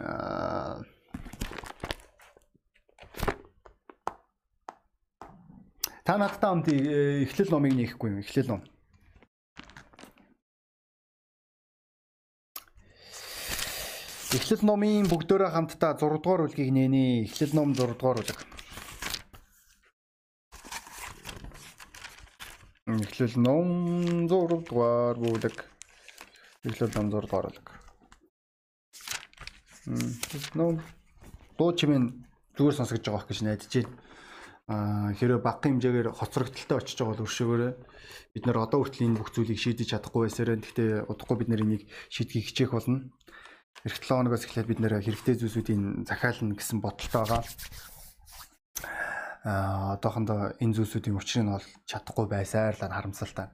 аа Та надтай хамт э, эхлэл номыг нээхгүй юм. Эхлэл ном. Эхлэл номын бүгдөө хамтдаа 6 дугаар бүлгийг нээнэ. Эхлэл ном 6 дугаар бүлэг. Эхлэл ном 6 дугаар бүлэг. Эхлэл ном 6 дугаар бүлэг. Ном дуу чимээ зүгээр сонсгож байгаа гэж найдаж байна. Аа хэрэв багахан хэмжээгээр хоцрогдолтой очиж байгаа бол өршөөгөөрэй. Бид нар одоо хүртэл энэ бүх зүйлийг шийдэж чадахгүй байсараа гэхдээ удахгүй бид нар энийг шийдгийг хичээх болно. Эх 7 хоногоос эхлээд бид нэр хэрэгтэй зүйлсүүдийн захиална гэсэн бодолтой байгаа. Аа одоохондоо энэ зүйлсүүдийн учрыг нь олж чадахгүй байсаар л харамсалтай.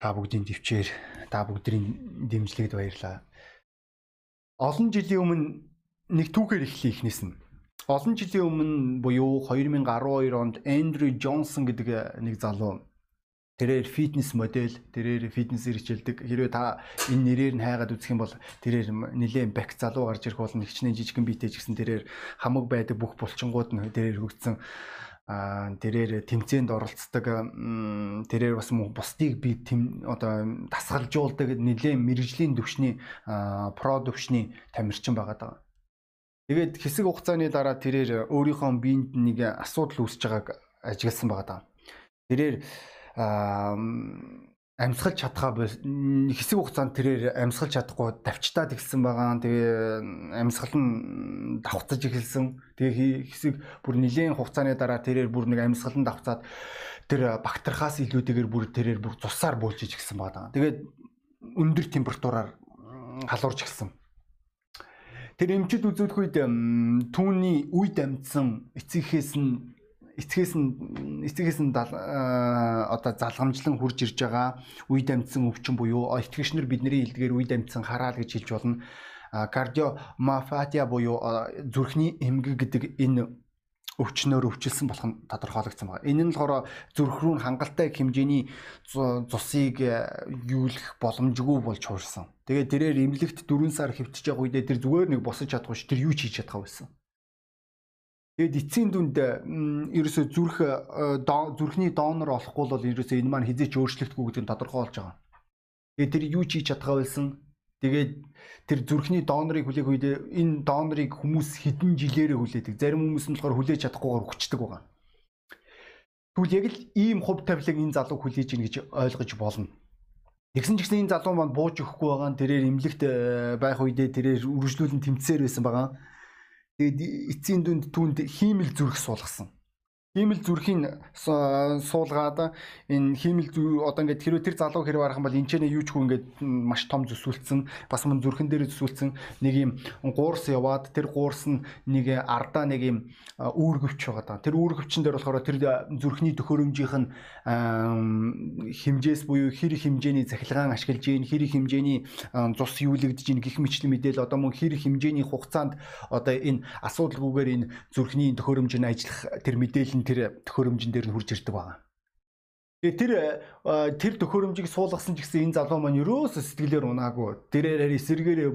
Та бүгдийн төвчээр та бүгдийн дэмжлэгд баярлаа. Олон жилийн өмнө нэг түүхээр эхлэе ихнээс нь олон жилийн өмнө буюу 2012 онд Эндрю Джонсон гэдэг нэг залуу тэрээр фитнес модель, тэрээр фитнесээр хичээлдэг. Хэрвээ та энэ нэрээр нь хайгаад үзэх юм бол тэрээр нэлээд бэк залуу гарч ирэх болно. Хичнээн жижигэн биетэй ч гэсэн тэрээр хамаг байдаг бүх булчингууд нь тэрээр хөгжсөн а тэрээр тэмцээнд оролцдог тэрээр бас бусдыг би одоо дасгалжуулдаг нэлээд мэрэгжлийн төвшний про төвшний тамирчин байгаа даа. Тэгээд хэсэг хугацааны дараа тэрээр өөрийнхөө биед нэг асуудал үүсэж байгааг ажигласан байгаа даа. Тэрээр амьсгалж чадхаа хэсэг хугацаанд тэрээр амьсгалж чадахгүй давчтаад ихсэн байгаа. Тэгээ амьсгал нь давхцаж эхэлсэн. Тэгээ хэсэг бүр нэгэн хугацааны дараа тэрээр бүр нэг амьсгал нь давцаад тэр бактериахаас илүүтэйгээр бүр тэрээр бүр цусаар бөөлж ихсэн байгаа. Тэгээд өндөр температураар халуурч эхэлсэн. Тэр эмчид үзүүлэх үед түүний үед амьдсан эцэгхээс нь эцгээс нь эцгээс нь одоо залгамжлан хурж ирж байгаа үед амьдсан өвчин буюу итгэгчнэр бидний хэлдгээр үед амьдсан хараал гэж хэлж болно. Кардиомафатия буюу зүрхний эмгэг гэдэг энэ өвчнөөр өвчлсөн болох нь тодорхойлогдсон байна. Энэ нь болохоор зүрх рүү хангалттай хэмжээний цусыг юулах боломжгүй болж хуурсан. Тэгээд тэрээр эмнэлэгт 4 сар хэвтэж байгаа үедээ тэр зүгээр нэг босож чадахгүй ш тэр юу ч хийж чадхаа байсан. Тэгэд эцсийн дүнд ерөөсө зүрх зүрхний донор олохгүй бол ерөөсө энэ маань хизээч өөрчлөгдөхгүй гэдэг нь тодорхой болж байгаа. Тэгээд тэр юу ч хийж чадхаа байсан. Тэгээд тэр зүрхний донорыг хүлээх үед энэ донорыг хүмүүс хэдэн жилээрээ хүлээдэг. Зарим хүмүүс нь болохоор хүлээж чадахгүйгээр хүчдэг байгаа. Тэгвэл яг л ийм хувь тавилаг энэ залуу хүлээж ийн гэж ойлгож болно. Тэгсэн ч гэсэн энэ залуу маань бууж өгөхгүй байгаа нь тэрээр имлэгт э, байх үедээ тэрээр үргэлжлүүлэн тэмцээр байсан байгаа. Тэгээд эцсийн дүнд түүнд хиймэл зүрх суулгасан. Хиймэл зүрхийн суулгаад энэ хиймэл одоо ингээд хэрвээ тэр залуу хэрэг арах юм бол энэчнээ юу ч хүн ингээд маш том зүсүүлсэн бас мөн зүрхэн дээр зүсүүлсэн нэг юм гуурс яваад тэр гуурс нь нэг ардаа нэг юм үүргэвч байгаа даа. Тэр үүргэвчин дээр болохоор тэр зүрхний төхөөрөмжийнх нь хэмжээс буюу хэр хэмжээний цахилгаан ашиглаж ийн хэр хэмжээний цус юулэгдэж ийн гих мэтлэн мэдээл одоо мөн хэр хэмжээний хугацаанд одоо энэ асуудалгүйгээр энэ зүрхний төхөөрөмжөнд ажиллах тэр мэдээлэл нь тэр төхөөрөмжн дээр нь хурж ирдэг байгаа. Тэгээ тэр тэр төхөөрөмжийг суулгасан ч гэсэн энэ залуу маань ерөөсө сэтгэлээр унаагүй. Тэрээр эсэргээр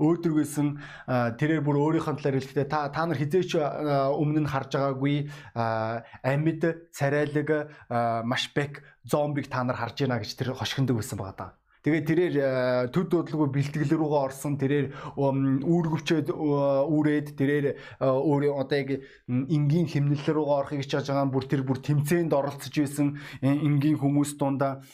өөдрөгөөсөн тэрээр бүр өөрийнхөө талаар хэлэхдээ та та нар хизээч өмнө нь харж байгаагүй амьд царайлаг маш бэк зомбиг та нар харж байна гэж тэр хошигндог байсан байгаа даа. Тэгээд тэрээр төд бодлого бэлтгэл рүүгээ орсон тэрээр үүргэвчээд үүрээд тэрээр өөр одоо яг энгийн хэмнэл рүүгээ орохыг хичээж байгаа бүр тэр бүр тэмцээнд оролцож байсан энгийн хүмүүс дундаа.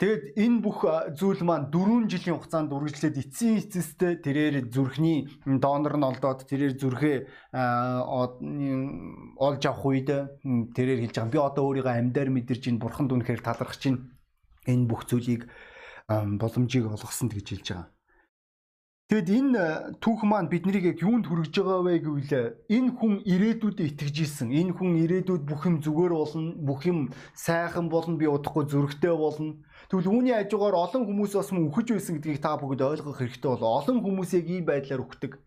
Тэгэд энэ бүх зүйл маань 4 жилийн хугацаанд үргэлжлээд эцсийн эцэстэй тэрээр зүрхний донор нь олдоод тэрээр зүрхээ олж авах үед тэрээр хэлж байгаа. Би одоо өөрийгөө амьдаар мэдэрч ин бурханд үнэхээр талархаж чинь энэ бүх зүйлийг боломжийг олгосон гэж хэлж байгаа. Тэгэд энэ түүх маань биднийг яг юунд хүргэж байгаа вэ гэвэл энэ хүн ирээдүйдээ итгэж исэн. Энэ хүн ирээдүйд бүх юм зүгээр болно, бүх юм сайхан болно, би удахгүй зөрөгтэй болно. Тэгвэл үүний хажуугаар олон хүмүүс бас мөн үхэж байсан гэдгийг та бүгд ойлгох хэрэгтэй бол олон хүмүүс яг ийм байдлаар үхдэг.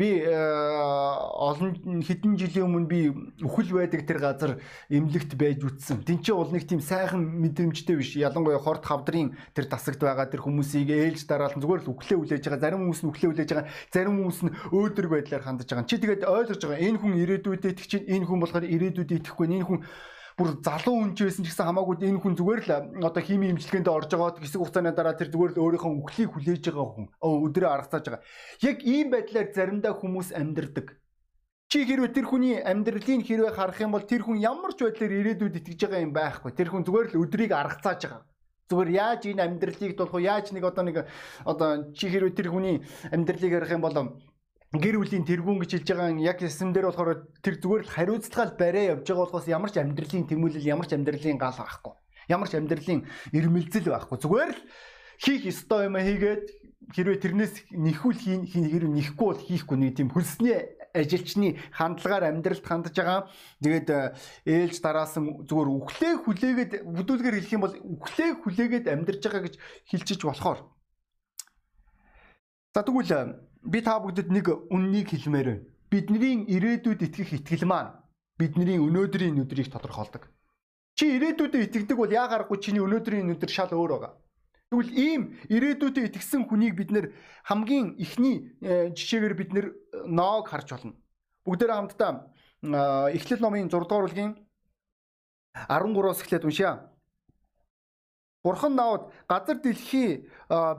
Би э, олон хэдэн жилийн өмнө би үхэл байдаг тэр газар эмнэлэгт байж үтсэн. Тинчээ бол нэг тийм сайхан мэдрэмжтэй биш. Ялангуяа хорт хавдрын тэр тасагт байгаа тэр хүмүүсийг ээлж дараалан зүгээр л үхлээ хүлээж байгаа. Зарим хүмүүс нь үхлээ хүлээж байгаа. Зарим хүмүүс нь өөдрөг байдлаар хандж байгаа. Чи тэгээд ойлгож байгаа. Энэ хүн ирээдүйдээ итгэж чинь энэ хүн болохоор ирээдүйдээ итгэхгүй. Энэ хүн бүр залуу хүн ч байсан ч гэсэн хамаагүй энэ хүн зүгээр л одоо хими имчилгээнд орж байгаа хэсэг хугацааны дараа тэр зүгээр л өөрийнхөө үхлийг хүлээж байгаа хүн өдрөө аргацааж байгаа. Яг ийм байдлаар заримдаа хүмүүс амьдардаг. Чи хэрвээ тэр хүний амьдралыг хэрвээ харах юм бол тэр хүн ямар ч байдлаар ирээдүйд итгэж байгаа юм байхгүй. Тэр хүн зүгээр л өдрийг аргацааж байгаа. Зүгээр яаж энэ амьдралыг тулах вэ? Яаж нэг одоо нэг одоо чи хэрвээ тэр хүний амьдралыг харах юм бол гэр бүлийн тэргүүн гэж хэлж байгаа яг ясэм дээр болохоор тэр зүгээр л хариуцлагаал барай явж байгаа болохоос ямар ч амьдралын тэмүүлэл ямар ч амьдралын гал байхгүй. Ямар ч амьдралын ирмэлзэл байхгүй. Зүгээр л хийх ёстой юм хийгээд хэрвээ тэрнээс нэхүүл хэрвээ нэхгүй бол хийхгүй нэг тийм хөлсний ажилчны хандлагаар амьдралд хандж байгаа. Тэгээд э, ээлж дараасан зүгээр үхлээ хүлээгээд бүдүүлгээр хэлэх юм бол үхлээ хүлээгээд амьдарч байгаа гэж хэлчихэж болохоор. За тэгвэл би та бүгдэд нэг үннийг хэлмээр байна. Бидний ирээдүйд итгэх итгэл маань бидний өнөөдрийн өдрийг тодорхойлдог. Чи ирээдүйдээ итгэдэг бол яагарахгүй чиний өнөөдрийн өдөр шал өөр байгаа. Тэгвэл ийм ирээдүйдээ итгэсэн хүнийг бид нэр хамгийн ихний э, жишээгээр бид нэр э, ноог харж болно. Бүгдээр хамтдаа Эхлэл номын 6 дугаар бүлгийн 13-аас эхлээд уншъя. Бурхан навд газар дэлхий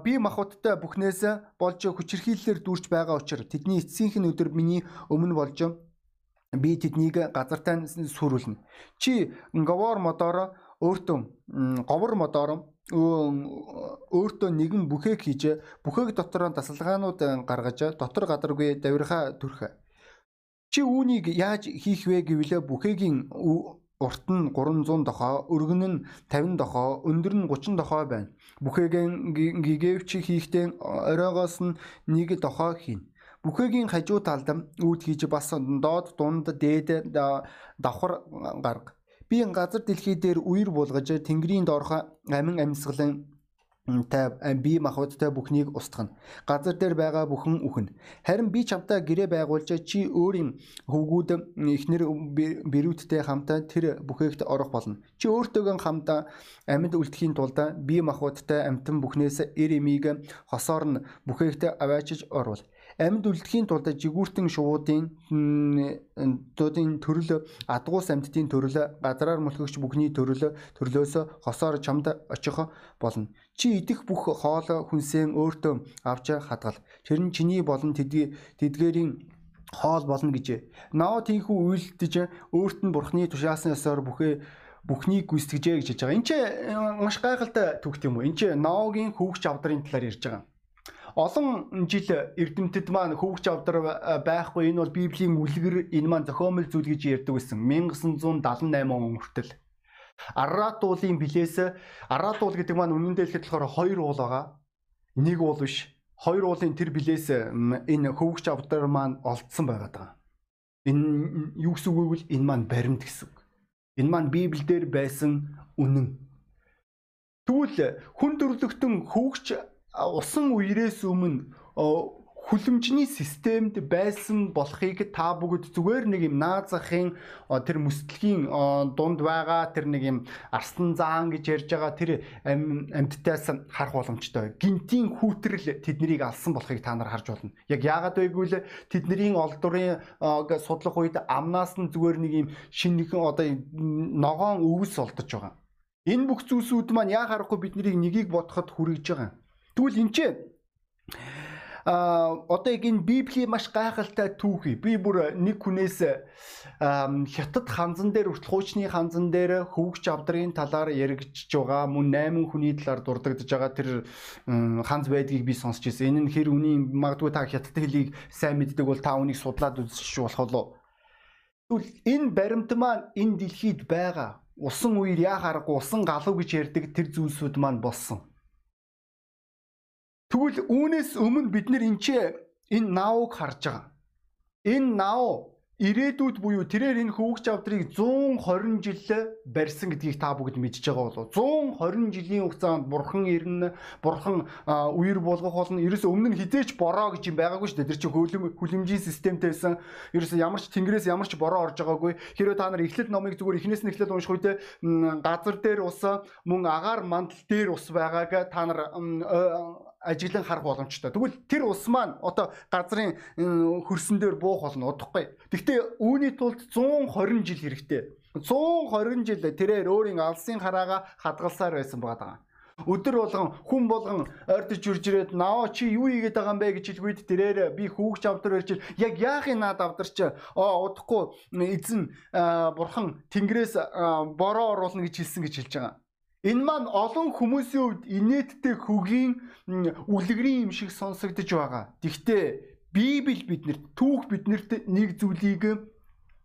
бие махбодтой бүхнээс болж хүчирхийллээр дүүрч байгаа учраас тэдний эцсийнх нь өдөр миний өмнө болж би тэднийг газартай сүрүүлнэ. Чи говор модоор өөртөө говор модоор өөртөө нэгэн бүхээг хийж бүхээг дотор тасалгаанууд гаргаж дотор гадаргүй давирха төрх. Чи үүнийг яаж хийх вэ гэвэл бүхээгийн урт нь 300 дохоо, өргөн нь 50 дохоо, өндөр нь 30 дохоо байна. Бүхээгэн гигэвч хийхдээ оройгоос нь нэг дохоо хийн. Бүхээгийн хажуу талд үүд хийж бас доод дунд дээд давхар гарга. Би газар дэлхий дээр үер булгаж тэнгэрийн доорх амин амьсгалын та бие махбодтой бүхнийг устгана. Газар дээр байгаа бүхэн үхэн. Харин би чамтай гэрээ байгуулж чи өөрийн хөвгүүд эхнэр бэрүүдтэй хамтаа тэр бүхээгт орох болно. Чи өөртөөгөө хамтаа амьд үлдэхийн тулд бие махбодтой амтан бүхнээс эр эмийг хосоор нь бүхээгт аваачиж орвол амьд үлдэхийн тулд жигүүртэн шуудын дуудын төрөл адгуус амьтдын төрөл газраар мөлхөгч бүхний төрөл төрлөөс хосоор чамд очих болно. Чи идэх бүх хоол хүнсээ өөртөө авч хадгал. Тэр нь чиний болон тэдгээрийн хоол болно гэжээ. Наа тийхүү үйлдэж өөрт нь бурхны тушаасан ёсоор бүхээ бүхнийг гүйцэтгэжээ гэж хэлж байгаа. Энд чинь маш гайхалтай түүх юм уу? Энд чинь Ноагийн хөвгч авдрын талаар ярьж байгаа олон жил эрдэмтэд маань хөвгч авдар байхгүй энэ бол библийн үлгэр энэ маань зохиомл зүйл гэж ярьдаг байсан 1978 он хүртэл Аррат уулын билээс Аррат уул гэдэг маань үнэн дээр хэлэхэд болохоор хоёр уул байгаа. Нэг уул биш. Хоёр уулын тэр билээс энэ хөвгч авдар маань олдсон байгаад байгаа. Энэ юу гэсэн үг вэ? Энэ маань баримт гэсэн үг. Энэ маань Библиэлд байсан үнэн. Тэгвэл хүн төрлөختөн хөвгч усан үерээс өмнө хүлэмжний системд байсан болохыг та бүгд зүгээр нэг юм наазахын тэр мөстлөгийн дунд байгаа тэр нэг юм арслан заан гэж ярьж байгаа тэр амьдтаас харах боломжтой. Гинтийн хүүтрэл тэднийг алсан болохыг та нар харж болно. Яг яагаад вэ гэвэл тэдний олдурын судлах үед амнаас нь зүгээр нэг юм шинэхэн одоо ногоон өвс олдож байгаа. Энэ бүх зүйлсүүд маань яа харахгүй биднийг нёгийг бодоход хүрэж байгаа. Тэгвэл энэ чинь а одоо яг энэ библийн маш гайхалтай түүхий. Би бүр нэг хүнээс хятад ханзан дээр хүртэл хуучны ханзан дээр хөвгч авдрын талаар яригдж байгаа мөн 8 хүний талаар дурддагдж байгаа тэр ханз байдгийг би сонсч ирсэн. Энэ нь хэр үний магадгүй та хятад хэлийг сайн мэддэг бол та үнийг судлаад үзчих болох болов. Тэгвэл энэ баримт маань энэ дэлхийд байгаа. Усан үер яа харахгүй усан галуу гэж ярьдаг тэр зүйлсүүд маань болсон. Тэгвэл үүнээс өмнө бид нэр энэ энэ наавыг харж байгаа. Энэ наав ирээдүйд буюу тэрээр энэ хөвгч авдрыг 120 жил барьсан гэдгийг та бүгд мэдж байгаа болов 120 жилийн хугацаанд бурхан ирнэ бурхан үер болгох болно. Ерөөсө өмнө нь хизээч бороо гэж юм байгаагүй шүү дээ. Тэр чинь хөлөм хүлэмжийн системтэйсэн. Ерөөсө ямар ч тэнгэрээс ямар ч бороо орж байгаагүй. Хэрвээ та нар эхлэл номыг зүгээр эхнээс нь эхлэл унших үедээ газар дээр ус мөн агаар мандал дээр ус байгааг та нар ажиглан харах боломжтой. Тэгвэл тэр ус маань одоо газрын хөрсөн дээр буух болно удахгүй. Гэхдээ үүний тулд 120 жил хэрэгтэй. 120 жил тэрээр өөрийн алсын хараага хадгалсаар байсан байгаа. Өдөр болгон хүн болгон ойртож үрж ирээд наваа чи юу хийгээд байгаа юм бэ гэж хэлгүйд тэрээр би хүүгч авдар ирж яг яахын наад авдарч аа удахгүй эзэн бурхан тэнгэрээс бороо оруулна гэж хэлсэн гэж хэлж байгаа. Энэ маань олон хүмүүсийн хувьд инээдтэй хөгийн үлгэрийн юм шиг сонсогдож байгаа. Гэхдээ Библи биднэрт түүх биднэрт нэг зүйлийг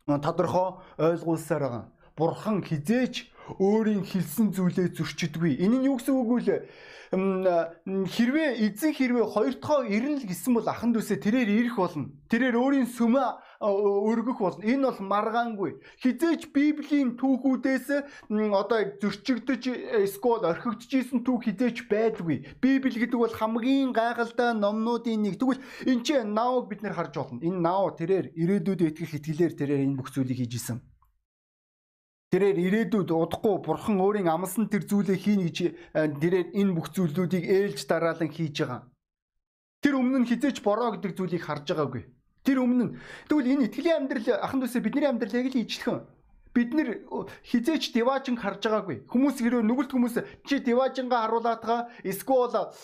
тодорхой ойлгуулсаар байгаа. Бурхан хизээч өөрийн хэлсэн зүйлээ зөрчидгүй. Энэ нь юу гэсэн үг вэ? хэрвээ эзэн хэрвээ хоёр дахь ирнэ л гэсэн бол ахан дүүсээ тэрээр ирэх болно. Тэрээр өөрийн сүмээ өргөх болно. Энэ бол маргаангүй. Хизээч Библийн түүхүүдээс одоо зөрчигдөж эсвэл орхигдож исэн түүх хизээч байдгүй. Библи гэдэг бол хамгийн гайхалтай номнуудын нэг. Тэгвэл энэ ч наавыг бид нэр харж болно. Энэ наав тэрээр ирээдүйд итгэх итгэлээр тэрээр энэ бүх зүйлийг хийж исэн. Тэрээр ирээдүйд удахгүй бурхан өөрийн амлсан тэр зүйлээ хийнэ гэж э, тэрээр энэ бүх зүйлүүдийг ээлж дараалан хийж байгаа. Тэр өмнө нь хизээч бороо гэдэг зүйлийг харж байгаагүй. Тэр өмнө тэгвэл энэ итгэлийн амьдрал ахан дүүсээ бидний амьдралыг л ижлэхэн бид нэр хизээч диважин харж байгаагүй. Хүмүүс хэрвээ нүгэлт хүмүүс чи диважингаа харуулаад байгаа эсвэл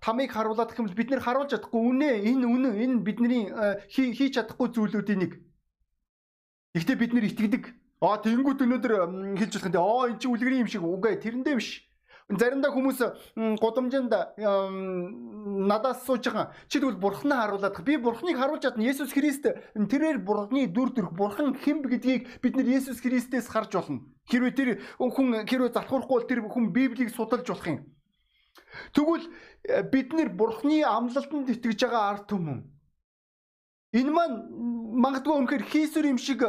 тамыг харуулаад гэх юм бол бид нэр харуулж чадахгүй. Үнэ энэ үнэн энэ бидний хийж чадахгүй зүйлүүдийн нэг. Гэхдээ бид нэр итгэдэг Аа тэгэнгүүт өнөөдөр хэлж болох юм. Аа эн чинь үлгэрийн юм шиг үгүй тэрэндээ биш. Заримдаа хүмүүс гудамжинд надаас сууж байгаа. Чи тэгвэл бурхнаа харуулад би бурхныг харуулж чадна. Есүс Христ тэрээр бурхны дүр төрх бурхан хэн гэдгийг бид нар Есүс Христээс харж болно. Хэрвээ тэр хүн хэрвээ залхуурахгүй бол тэр хүн Библийг судалж болох юм. Тэгвэл э, бид нар бурхны амлалтанд итгэж байгаа ард түмэн Энэ маань магадгүй үнэхээр хийсүр юм шиг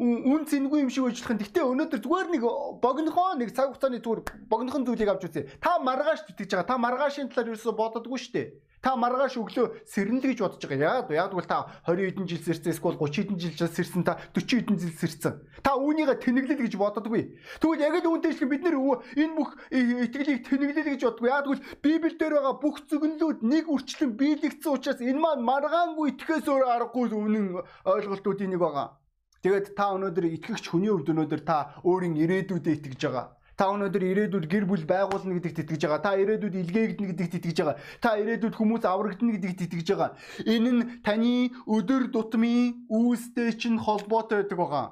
үн цэнгүй юм шиг ажиллах. Гэхдээ өнөөдөр зүгээр нэг богинохоо нэг цаг хугацааны зүгээр богинохон зүйлийг авч үзье. Та маргааш тэтгэж байгаа. Та маргаашийн талаар юусоо бододгүй шүү дээ. Та маргааш өглөө сэрнэл гэж бодож байгаа. Яагаад яагаад бол та 20 хэдэн жил сэрсэн эсвэл 30 хэдэн жил сэрсэн та 40 хэдэн жил сэрсэн. Та үүнийгээ тэнэглэл гэж боддоггүй. Тэгвэл яг л үүнтэй шиг бид нэр энэ бүх итгэлийг тэнэглэл гэж боддоггүй. Яагаад бол Библиэлд байгаа бүх зөвнлүүд нэг үрчлэн биелэгдсэн учраас энэ маань маргаангүй итгэхээс өөр аргагүй үнэн ойлголтуудын нэг байгаа. Тэгээд та өнөөдөр итгэгч хүний хувьд өнөөдөр та өөрийн ирээдүйдээ итгэж байгаа. Та өнөөдөр ирээдүйд гэр бүл байгуулна гэдэгт итгэж байгаа. Та ирээдүйд илгээгдэнэ гэдэгт итгэж байгаа. Та ирээдүйд хүмүүс аврагдана гэдэгт итгэж байгаа. Энэ нь таны өдөр тутмын үүстэй чинь холбоотой байдаг байгаа.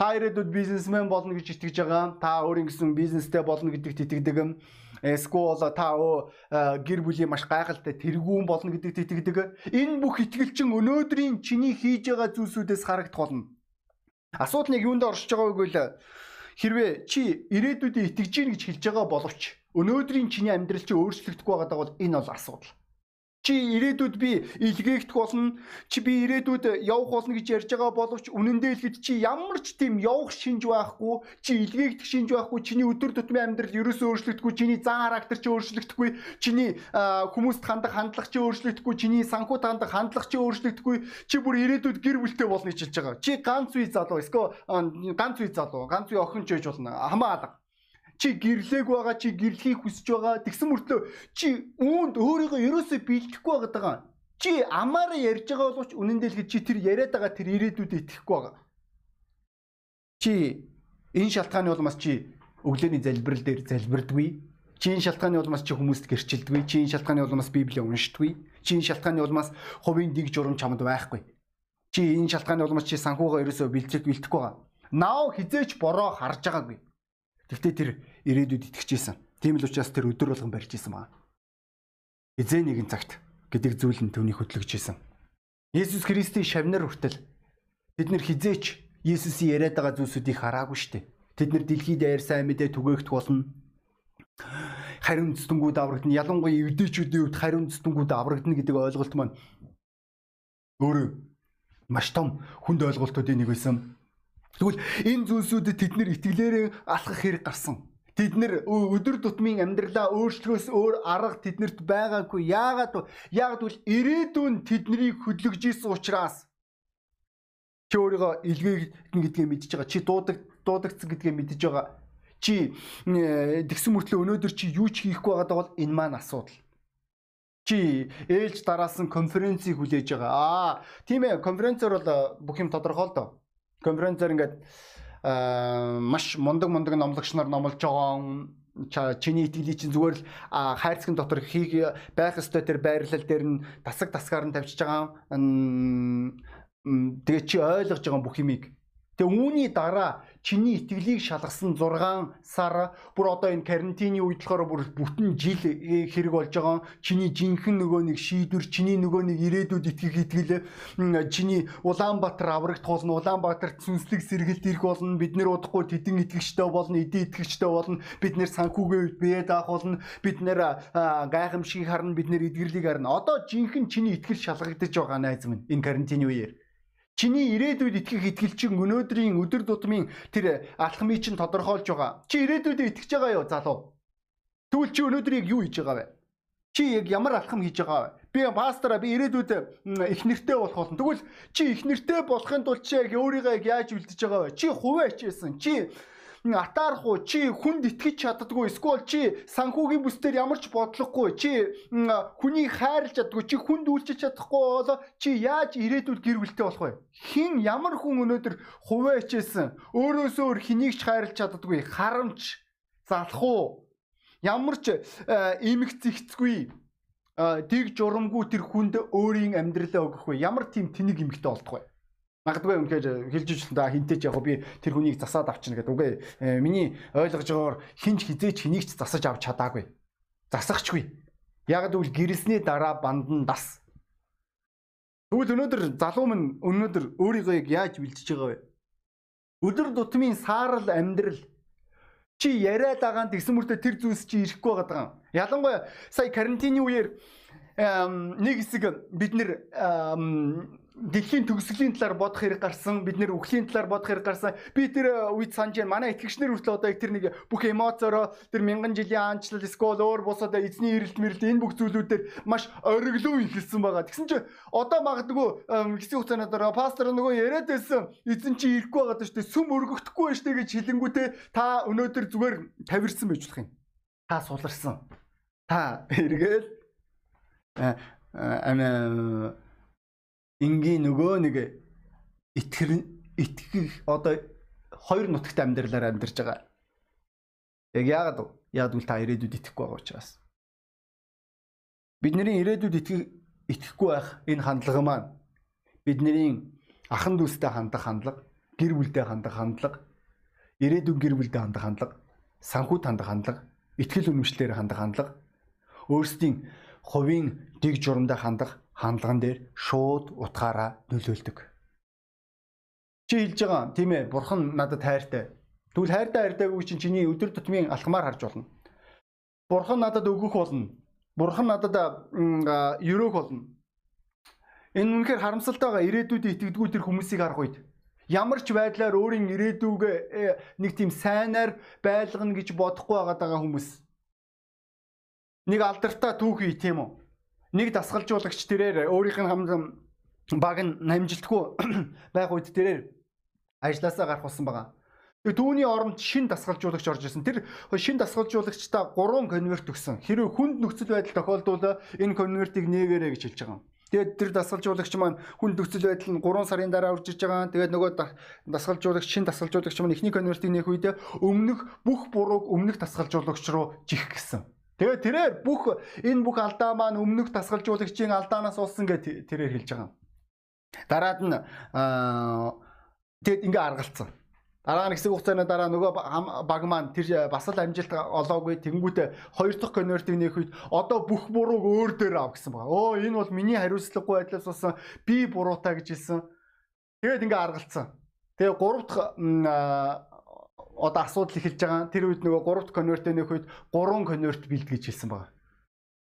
Та ирээдүйд бизнесмен болно гэж итгэж байгаа. Та өөрийн гэсэн бизнестэй болно гэдэгт итгэдэг. Эсвэл та гэр бүлийн маш гайхалтай тэргүүн болно гэдэгт итгэдэг. Энэ бүх итгэл чинь өнөөдрийн чиний хийж байгаа зүйлсүүдээс харагдах болно. Асуудал нэг юунд оршиж байгааг үгүй л Хэрвээ чи ирээдүйдээ итгэж гин гэж хэлж байгаа боловч өнөөдрийн чиний амьдрал чи өөрчлөгдөхгүй байгаа бол энэ бол асуудал. Чи ирээдүйд би илгээгдэх болно. Чи би ирээдүйд явах болно гэж ярьж байгаа боловч үнэн дээр хэлэхэд чи ямар ч тийм явах шинж байхгүй, чи илгээгдэх шинж байхгүй, чиний өдөр тутмын амьдрал ерөөсөө өөрчлөгдөхгүй, чиний зан характер чи өөрчлөгдөхгүй, чиний хүмүүст хандах хандлага чи өөрчлөгдөхгүй, чиний санхүү хандах хандлага чи өөрчлөгдөхгүй, чи бүр ирээдүйд гэр бүлтэй болно гэж хэлж байгаа. Чи ганц үе залуу, эсвэл ганц үе залуу, ганц үе охин ч байж болно. Хамаа алга чи гэрлээг байгаа чи гэрлэхийг хүсэж байгаа. Тэгсэн мөртлөө чи үүнд өөрийгөө ерөөсөө бэлтгэхгүй байгаа. Чи амаараа ярьж байгаа боловч үнэн дээр чи тэр яриад байгаа тэр ирээдүйдээ итгэхгүй байгаа. Чи энэ шалтгааны улмаас чи өглөөний залбирал дээр залбирдаггүй чи энэ шалтгааны улмаас чи хүмүүст гэрчилдэггүй чи энэ шалтгааны улмаас библийг уншдаггүй чи энэ шалтгааны улмаас хувийн дэг журам чамд байхгүй. Чи энэ шалтгааны улмаас чи санхугаа ерөөсөө бэлтгэх бэлтгэхгүй байгаа. Наав хизээч бороо харж байгаагүй Тэгвэл тэр ирээдүйд итгэжсэн. Тийм л учраас тэр өдөр болгон барьж исэн байна. Эзэн нэгэн цагт гэдэг зүйл нь түүнийг хөтлөгж исэн. Есүс Христийн шавнар хүртэл бид нэр хизээч Есүсийн яриад байгаа зүйлсүүдийг хараагүй штэ. Тэд нэр дэлхийд аяр сайн мэдээ түгээгдэх болно. Хариун зүтгэнгүүд аврагдана. Ялангуяа евдээчүүдийн хувьд хариун зүтгэнгүүд аврагдана гэдэг ойлголт маань өөрөө маш том хүнд ойлголтуудын нэг байсан. Тэгвэл энэ зүйлсүүдэд тэд нэр итгэлээрээ алхах хэрэг гарсан. Тэд нэр өдөр тутмын амьдралаа өөрчлөхөөс өөр арга тэднэрт байгаагүй. Яагаад? Яагаад гэвэл ирээдүйн тэднийг хөдлөж исэн учраас чи өөрийгөө илгээгдэн гэдгээ мэдж байгаа. Чи дуудаг дуудагдсан гэдгээ мэдж байгаа. Чи тэгсэн мөртлөө өнөөдөр чи юу ч хийхгүй байгаад бол энэ маань асуудал. Чи ээлж дараасан конференцийг хүлээж байгаа. Аа, тийм ээ, конференцээр бол бүх юм тодорхой л доо. Конференцээр ингээд маш мундаг мундаг номлогч нар номлож байгаа чиний итгэлийн чинь зүгээр л хайрцагын дотор хийх байх ёстой тэр байрлал дээр нь тасаг тасгаар нь тавьчихж байгаа. Тэгээ чи ойлгож байгаа бүх юмыг Тэгээ үүний дараа чиний итгэлийг шалгасан 6 сар бүр одоо энэ карантины үед болохоор бүр бүтэн жил хэрэг болж байгаа. Чиний жинхэнэ нөгөө нэг шийдвэр, чиний нөгөө нэг ирээдүйд итгэх итгэл, чиний Улаанбаатар аврагт болно, Улаанбаатар сүнслэг сэргэлт ирэх болно. Бид нэр удахгүй тэдэн итгэгчтэй болно, эдийн итгэгчтэй болно. Бид нэр санхүүгийн үед бие даах болно. Бид нэр гайхамшиг харна, бид нэр эдгэрлийг харна. Одоо жинхэнэ чиний итгэл шалгагдаж байгаа найз минь энэ карантины үеэр Чиний ирээдүйд итгэх итгэл чинь өнөөдрийн өдөр тутмын тэр алхмыг чинь тодорхойлж байгаа. Чи ирээдүйдээ итгэж байгаа юу залуу? Тэгвэл чи өнөөдрийг юу хийж байгаа вэ? Чи яг ямар алхам хийж байгаа вэ? Би пастораа би ирээдүйд их нэртэй болох болно. Тэгвэл чи их нэртэй болохын тулд чи яг өөрийгөө яаж үлдэж байгаа вэ? Чи хуваа хичээсэн. Чи атаарах уу чи хүнд итгэж чаддгүй эсвэл чи санхүүгийн бүсдэр ямар ч бодлохгүй чи хүнийг хайрлаж чаддгүй чи хүнд үйлчилж чадахгүй бол чи яаж ирээдүйд гэр бүлтэй болох вэ? Хин ямар хүн өнөөдөр хуваа хичээсэн? Өөрөөсөө өөр хэнийг ч хайрлаж чаддгүй харамч залах уу ямар ч эмх зэгцгүй дэг журамгүй тэр хүнд өөрийн амьдралаа өгөх вэ? Ямар тийм тэнэг эмхтэй болдох вэ Магадгүй үнэхээр хэлж ижлэн да хинтээч яг би тэр хүнийг засаад авчна гэдэг. Үгүй э, миний ойлгож байгаагаар хинч хизээч хэнийг ч засаж авч чадаагүй. Засахчгүй. Яг гэвэл гэрэлсний дараа бандан дас. Тэгвэл өнөөдөр залуу минь өнөөдөр өөрийгөө яаж бэлдэж байгаа вэ? Өдөр тутмын саарл амьдрал чи яриад байгаа тэгсэн мөртөө тэр зүйлс чи ирэхгүй байгаа. Ялангуяа сая карантины үеэр нэг хэсэг бид нэр дэлхийн төгсгөлийн талаар бодох хэрэг гарсан бид нэр үхлийн талаар бодох хэрэг гарсан. Би тэр үед санаж байна. Манай итгэгчнэр хүртэл одоо тэр нэг бүх эмоцороо тэр мянган жилийн аанчлал скол өөр бусад эзний эрэлт мэрэлт энэ бүх зүйлүүдээр маш ориглоо ихэлсэн байгаа. Тэгсэн чинь одоо магадгүй хэсэг хугацааны дараа пастор нөгөө яриад байсан эзэн чи ирэхгүй байгаа шүү дээ сүм өргөхдөггүй байж тээ гэж хэлэнгүүтээ та өнөөдөр зүгээр тавирсан байж болох юм. Та суларсан. Та эргээл амиа энгийн нөгөө нэг итгэр итгэх одоо хоёр нутагт амьдралаар амьдарч байгаа. Яг яагаад вэ? Яг үл та ирээдүйд итгэхгүй байгаа учраас. Бидний ирээдүйд итгэх итгэхгүй байх энэ хандлага маань бидний ахан дүүстэй хандах хандлага, гэр бүлтэй хандах хандлага, ирээдүйн гэр бүлтэй хандах хандлага, санхүүт хандах хандлага, итгэл үнэмшлэлээр хандах хандлага, өөрсдийн хувийн дэг журамдаа хандах хандлаган дээр шууд утгаараа нөлөөлдөг. Чи хэлж байгаа тийм ээ бурхан надад хайртай. Тэгвэл хайртай хайртайгүй чинь чиний өдөр тутмын алхмаар харж болно. Бурхан надад өгөх болно. Бурхан надад өрөөх болно. Энэ үнэхээр харамсалтай байгаа ирээдүйд итгэдэггүй тэр хүмүүсийг харах үед ямар ч байдлаар өөрийн ирээдүгээ э, нэг тийм сайнаар байлгана гэж бодохгүй байгаа хүмүүс. Нэг алдартай түүхий тийм үү? Нэг дасгалжуулагч тэрээр өөрийнх нь хамт баг нь намжилтгүй байх үед тэрээр ажилласаа гарах болсон байгаа. Тэгээ түүний оронд шин дасгалжуулагч орж ирсэн. Тэр шин дасгалжуулагчдаа 3 конверт өгсөн. Хэрвээ хүнд нөхцөл байдал тохиолдвол энэ конвертийг нээгээрэй гэж хэлж байгаа. Тэгээд тэр дасгалжуулагч маань хүнд нөхцөл байдал нь 3 сарын дараа урж иж байгаа. Тэгээд нөгөө дасгалжуулагч шин дасгалжуулагч маань эхний конвертийг нээх үед өмнөх бүх бурууг өмнөх дасгалжуулагч руу жих гэсэн. Тэгээ тэрээр бүх энэ бүх алдаа маань өмнөх тасгалжуулагчийн алдаанаас болсон гэж тэрээр хэлж байгаа. Дараад нь тэгэд ингээ аргалцсан. Дараа нь хэсэг хугацааны дараа нөгөө баг маань тэр бас л амжилт олоогүй тэнгуүтэ хоёр дахь конвертыг нээх үед одоо бүх бурууг өөр дээр ав гэсэн байгаа. Оо энэ бол миний хариуцлагагүй байдлаас болсон би буруутай гэж хэлсэн. Тэгээд ингээ аргалцсан. Тэгээ гурав дахь одоо асуудал эхэлж байгаа. Тэр үед нөгөө 3 дахь конверт нөх үед 3 конверт бэлд гэж хэлсэн байна.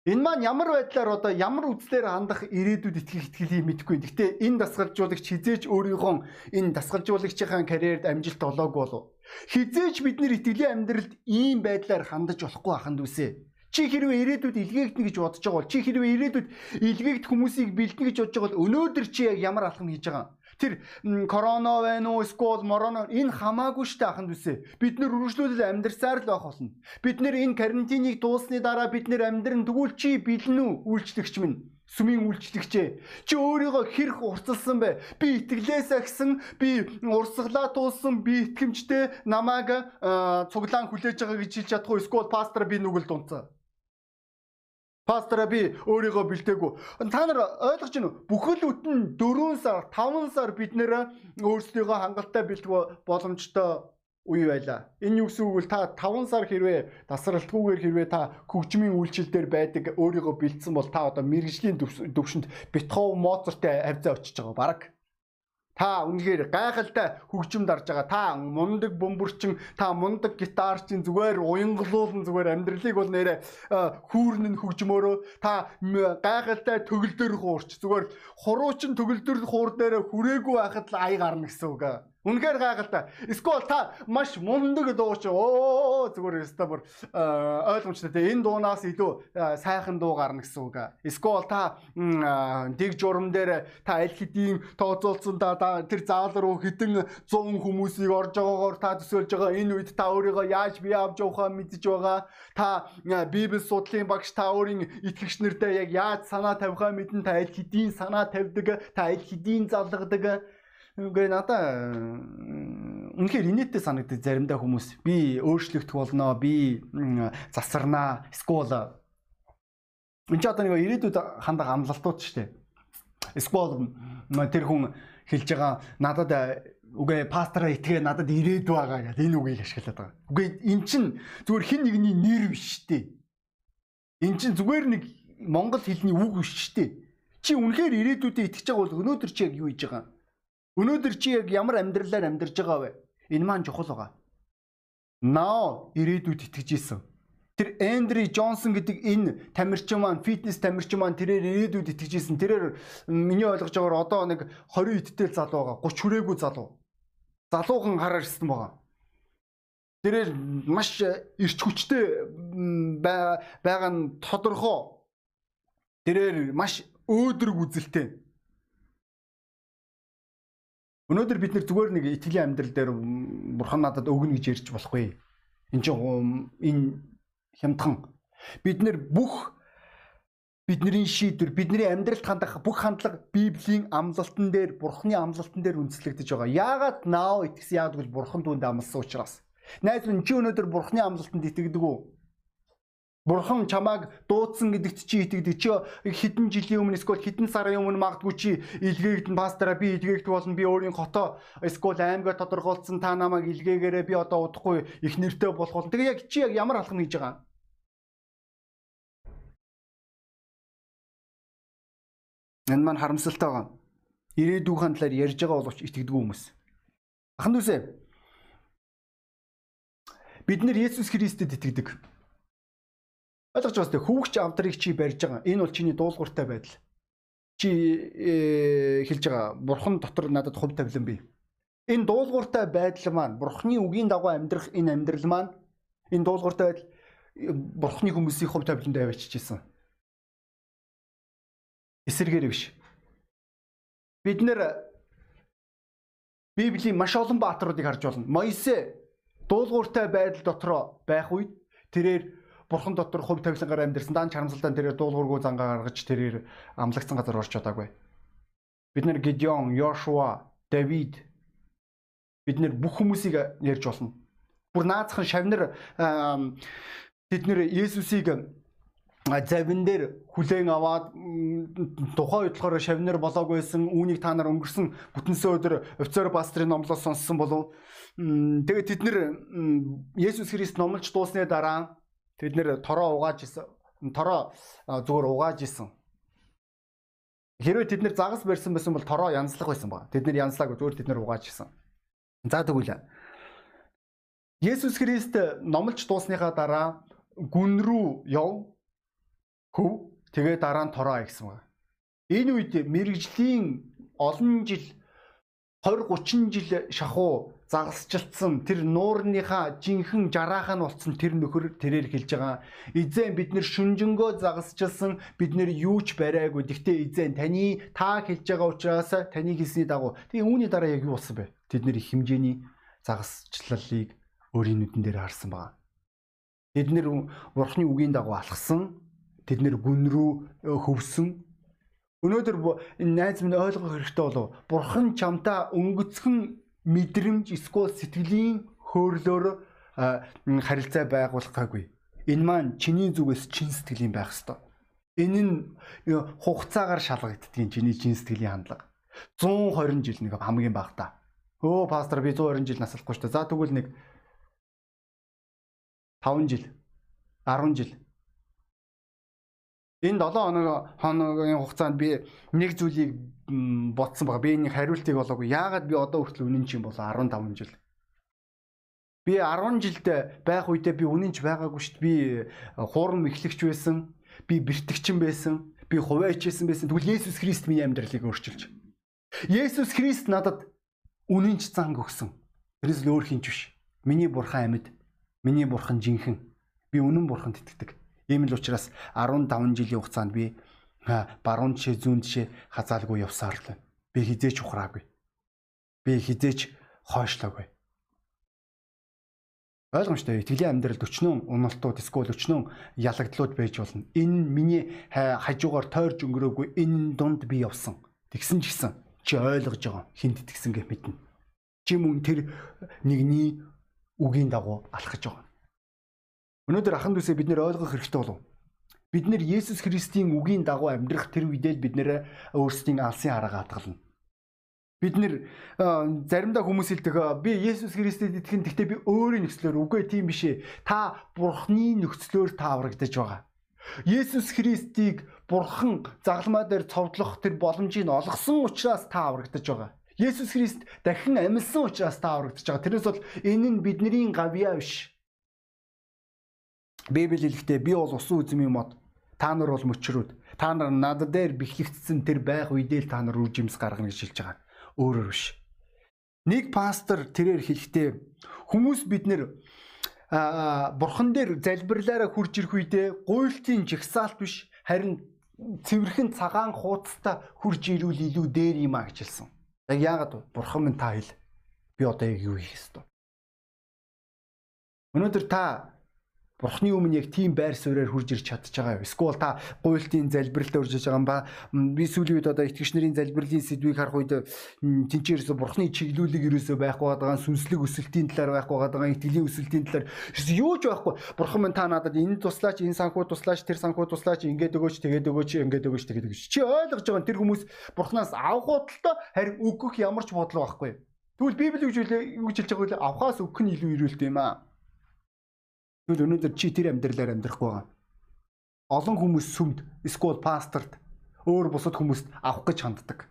Энэ маань ямар байдлаар одоо ямар үзлээр хандах ирээдүйд итгэх итгэлийг мэдэхгүй. Гэхдээ энэ дасгалжуулагч хизээч өөрийнхөө энэ дасгалжуулагчийн карьерд амжилт олоогүй болов. Хизээч бид нэр итгэлийн амьдралд ийм байдлаар хандаж болохгүй аханд үсэ. Чи хэрвээ ирээдүйд илгээгдэнэ гэж бодож байгаа бол чи хэрвээ ирээдүйд илгээгдэх хүмүүсийг бэлдэнэ гэж бодож байгаа бол өнөөдөр чи яг ямар алхам хийж байгаа? Тэр корона байна уу, скол, мороно энэ хамаагүй штэ аханд үсэ. Бид нэр үргэлжлүүлэл амьдрсаар л байх болно. Бид нэр энэ карантиныг дуусны дараа бид нэр амьдрын тэгвэл чи бэлэн үү үйлчлэгч минь? сүмийн үйлчлэгчээ чи өөрийгөө хэрэг урцалсан бэ би итгэлээсээ гисэн би урсгалаа туулсан би итгэмжтэй намайг цуглаан хүлээж байгаа гэж хэлж чадахгүй эсвэл пастор би нүгэл дунцаа Пастора би өөрийгөө бэлдээгүй. Та нар ойлгож байна уу? Бүхэл бүтэн 4 сар, 5 сар бид нэр өөрсдийгөө хангалттай бэлдэх боломжтой үе байлаа. Энэ юу гэсэн үг вэ? Та 5 сар хэрвээ тасралтгүйгээр хэрвээ та хөгжмийн үйлчлэл дээр байдаг өөрийгөө бэлдсэн бол та одоо мэрэгжлийн төвшөнд Бетхов, Моцарттай хавцаа очиж байгаа баг. Та үнэхээр гайхалтай хөгжим дарж байгаа. Та мундаг бөмбөрчин, та мундаг гитарчин зүгээр уянгалуулан зүгээр амьдралыг бол нэрэ хүүрнэн хөгжмөөрөө та гайхалтай төгөлдөр хуурч зүгээр хуруучин төгөлдөр хуур дээр хүрээгүй байхад л ай гарна гэсэн үг. Үнэхээр гайхалтай. Эсвэл та маш мундаг дууч. Оо зүгээр өстой бүр ойлгомжтой. Те энэ дуунаас илүү сайхан дуу гарна гэсэн үг. Эсвэл та дэг журам дээр та аль хэдийн тооцоолсон та тэр заал руу хэдэн 100 хүмүүсийг орж байгаагаар та төсөөлж байгаа. Энэ үед та өөрийгөө яаж бие авч явахаа мэдж байгаа. Та Библи судлалын багш та өөрийн итгэгч нартай яг яаж санаа тавихаа мэдэн та аль хэдийн санаа тавьдаг, та аль хэдийн залгадаг Үгүй надаа үнэхээр инээдтэй санагддаг заримдаа хүмүүс би өөрчлөгдөх болноо би засарнаа эсвэл энэ ч одоо нэг ирээдүйд хандах амлалтууд шүү дээ. Эсвэл тэр хүн хэлж байгаа надад үгүй пастораа итгээ надад ирээд байгаа гэдэг энэ үгийг ашиглаад байгаа. Үгүй эн чин зүгээр хин нэгний нэр биш шүү дээ. Эн чин зүгээр нэг монгол хэлний үг биш шүү дээ. Чи үнэхээр ирээдүйдээ итгэж байгаа бол өнөөдөр чи яг юу хийж байгаа юм? Өнөөдөр чи яг ямар амьдралаар амьдарч байгаа вэ? Энэ маань чухал байгаа. Наа ирээдүйд итгэж исэн. Тэр Эндри Джонсон гэдэг энэ тамирчин маань фитнес тамирчин маань тэрээр ирээдүйд итгэж исэн. Тэрээр миний ойлгож байгаагаар одоо нэг 20 идтэл залуу байгаа. 30 хүрээгүй залуу. Залуухан хараар ирсэн байгаа. Тэрээр маш эрч хүчтэй байгаа нь тодорхой. Тэрээр маш өөдрөг үзэлтэй. Өнөөдөр бид нэр зүгээр нэг итгэлийн амьдрал дээр бурхан надад өгнө гэж ярьж болохгүй. Энд чинь энэ хямдхан. Бид нэр бүх бидний шийдвэр, бидний амьдралд хандах бүх хандлага Библийн амлалтан дээр, Бурханы амлалтан дээр үндэслэгдэж байгаа. Яагаад наав итгэсэн яагаад гэвэл Бурхан түүнд амласан учраас. Найз минь чи өнөөдөр Бурханы амлалтанд итгэдэг үү? Бурхан чамааг дуудсан гэдэгт чи итгэдэг. Чи хэдэн жилийн өмнө эсвэл хэдэн сарын өмнө магадгүй чи илгээгдэн пастораа би илгээгдэх болно. Би өөрийн хотоо эсвэл аймгаа тодорхойлцсон та намайг илгээгээрээ би одоо удахгүй их нэртэй болох болно. Тэгээ яг чи яг ямар алхам хийж байгаа? Энэ маань харамсалтай байгаа. Ирээдүйн талаар ярьж байгаа боловч итгэдэггүй хүмүүс. Ахын дүүсээ. Бид нэр Есүс Христэд итгэдэг. Ойлгож байгаа тест хөвгч авдрыг чи барьж байгаа. Энэ бол чиний дуулууртай байдал. Чи э, хэлж байгаа бурхан дотор надад хувь тавилан бий. Энэ дуулууртай байдал маань бурханы үгийн дагуу амьдрах энэ амьдрал маань энэ дуулууртай байдал э, бурханы хүмүүсийн хувь тавиланд авчижсэн. Эсэргээр биш. Бид нэр Библийн маш олон баатруудыг харж байна. Моисе дуулууртай байдал дотроо байх үед тэрээр бурхан дотор хувь тавилангаар амьдэрсэн даан чарамсалдаан тэрээр дуулуургүй зангаа гаргаж тэрээр амлагцсан газар орч чадаагүй. Бид нэр Гидеон, Йошуа, Давид бид нэр бүх хүмүүсийг ярьж болно. Бүр наацхан шавнар бид нэр Есүсийг завин дээр хүлээн аваад тухайн үед болохоор шавнар болоог байсан үүнийг та нар өнгөрсөн бүтэнсээ өдөр офицер пастрын номлоос сонссон болов. Тэгээд тэд нэр Есүс Христ номлож дуусны дараа Тэд нэр тороо угааж исэн. Тороо зүгээр угааж исэн. Хэрвээ тэд нэр загас барьсан байсан бол тороо янзлах байсан ба. Тэд нэр янзлаагүй зүгээр тэд нэр угааж исэн. За тэгвэл Есүс Христ номлож дуусныхаа дараа гүн рүү яв. Хөв тэгээ дараа нь тороо гэсэн байна. Энэ үед мэрэгжлийн олон жил 20 30 жил шахуу загасчилсан тэр нуурныхаа жинхэнэ жараахан болсон тэр нөхөр тэрээр хэлж байгаа. Эзэн бид нэр шүнжэнгөө загасчилсан бид нэр юу ч бариагүй. Гэхдээ эзэн таны та хэлж байгаа учраас таны хэлсний дагуу. Тэгээ үүний дараа яг юу болсон бэ? Тэд нэр их хэмжээний загасчлалыг өөрийн нүдэн дээр харсан байгаа. Тэд нэр бурхны үгийн дагуу алхсан. Тэд нэр гүн рүү хөвсөн Өнөөдөр энэ найз минь ойлгох хэрэгтэй болов. Бурхан чамтаа өнгөцхөн мэдрэмж эсвэл сэтгэлийн хөөрлөөр харилцаа байгуулахгүйг. Энэ маань чиний зүгээс чин сэтгэлийн байх ёстой. Энэ нь хугацаагаар шалгагддгийн чиний чин сэтгэлийн хандлага. 120 жил нэг хамгийн бага та. Өө пастор би 120 жил наслахгүй шүү дээ. За тэгвэл нэг 5 жил 10 жил Энэ 7 хоног хоногийн хугацаанд би нэг зүйлийг ботсон байгаа. Би энийг хариултыг олоогүй. Яагаад би одоо хүртэл үнэн чинь болоо 15 жил. Би 10 жилдээ байх үедээ би үнэн ч байгаагүй шүү дээ. Би хуурам эхлэгч байсан. Би бэртгчин байсан. Би хувааичсэн байсан. Тэгвэл Есүс Христ миний амьдралыг өөрчилж. Есүс Христ надад үнэн ч занг өгсөн. Тэрээс л өөр хинч биш. Миний бурхан амьд. Миний бурхан жинхэнэ. Би үнэн бурханд итгэдэг. Ийм л учраас 15 жилийн хугацаанд би баруун тишээ зүүн тишээ хазаалгүй явсаар л байна. Би хизээч ухраагүй. Би хизээч хойшлоогүй. Ойлгомжтой. Итгэлийн амьдралд өчнөн уналтууд, эсвэл өчнөн ялагдлууд байж болно. Энэ миний хажуугаар тойрж өнгөрөөгүй энэ дунд би явсан. Тэгсэн ч гэсэн чи ойлгож байгаа хинт итгэсэн гэх мэднэ. Чи мөн тэр нэгний үгийн дагуу алхаж байгаа. Өнөөдөр ахан дүүсээ бид нэр ойлгох хэрэгтэй болов. Бид нэр Есүс Христийн үгийн дагуу амьдрах тэр үедээ бид нэр өөрсдийн алсын хараа хатгална. Бид нэр заримдаа хүмүүс хэлдэг би Есүс Христэд итгэн гэхдээ би өөрийн нөхцлөөр үгүй тийм биш ээ. Та Бурхны нөхцлөөр та аврагдаж байгаа. Есүс Христийг Бурхан загламаа дээр цовдлох тэр боломжийг олгосон учраас та аврагдаж байгаа. Есүс Христ дахин амьсан учраас та аврагдаж байгаа. Тэрнээс бол энэ нь бидний гавьяа биш. Библи хэлэхдээ би бол усан үзмийн мод. Та нар бол мөчрүүд. Та нар над дээр бэхлэгдсэн тэр байх үедээ л та нар үр жимс гаргана гэж хэлж байгаа. Өөрөөр биш. Нэг пастор тэрээр хэлэхдээ хүмүүс бид нэр бурхан дээр залбирлаараа хурж ирэх үедээ гуйлтын жигсаалт биш харин цэвэрхэн цагаан хуудастай хурж ирүүл илүү дээр юм а гэж хэлсэн. Яг яагаад бурхан минь та хэл. Би одоо яг юу хийх ёстой. Өнөөдөр та Бурхны өмнө яг тийм байр суурьаар хурж ирч чадж байгаа юу? Эсвэл та гуйлтын залбиралтай урьж байгаа юм ба би сүүлийн үед одоо итгэгч нарын залбирлын сэдвийг харах үед тэнцээрээс Бурхны чиглүүлэг ерөөсөө байхгүй байгаа, сүнслэг өсөлтийн талаар байхгүй байгаа, итгэлийн өсөлтийн талаар юу ч байхгүй. Бурхан минь та надад энэ туслаач, энэ санхүү туслаач, тэр санхүү туслаач, ингээд өгөөч, тэгээд өгөөч, ингээд өгөөч, тэгээд өгөөч. Чи ойлгож байгаа тэр хүмүүс Бурханаас авах бодолтой харин өгөх ямар ч бодлого байхгүй. Тэгвэл Библи гэж юу гэж хэлж байгаа вэ? Авахаас өгөх нь илүү ирүүлдэг юм аа. Тэгвэл өнөөдөр чи тэр амьдралаар амьдрахгүй байгаа. Олон хүмүүс сүмд, эсвэл пасторт өөр бусад хүмүүст авах гэж ханддаг.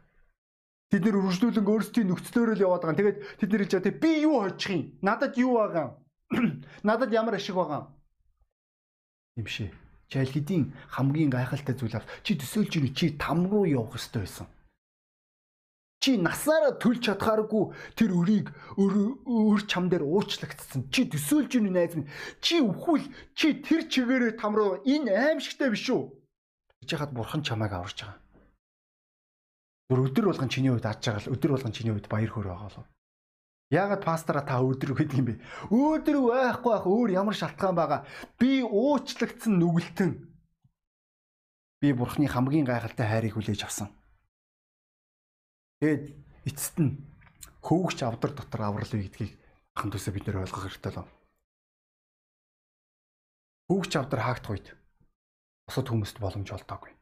Тэд нэр үржлүүлэн өөрсдийн нөхцлөөрөө л яваад байгаа. Тэгээд тэд нэр хэлж байгаа би юу хожих юм? Надад юу байгаа? Надад ямар ашиг байгаа? юм шээ. Чи аль хэдийн хамгийн гайхалтай зүйл авч чи төсөөлж ийн чи там руу явах ёстой байсан. Чи насаараа төлж чадхааргүй тэр өрийг өөр чам дээр уучлагдсан. Чи төсөөлж ийн найз минь. Чи өвхүүл чи тэр чигээрээ там руу энэ аимшигтай биш үү? гэж яхад бурхан чамайг аварж байгаа. Гүр өдөр болгон чиний үед аж байгаа л өдөр болгон чиний үед баяр хөөр байгаа болов. Яагаад пастора та өдөр гэдэг юм бэ? Өдөр байхгүй байх өөр ямар шалтгаан байгаа? Би уучлагдсан нүгэлтэн. Би бурхны хамгийн гайхалтай хайрыг хүлээж авсан. Тэгээд эцэст нь хөвгч авдар дотор аврал үе гэдгийг ахан төсөө бид нэр ойлгох хэрэгтэй л. Хөвгч авдар хаагдах үед бусад хүмүүст боломж олдоогүй.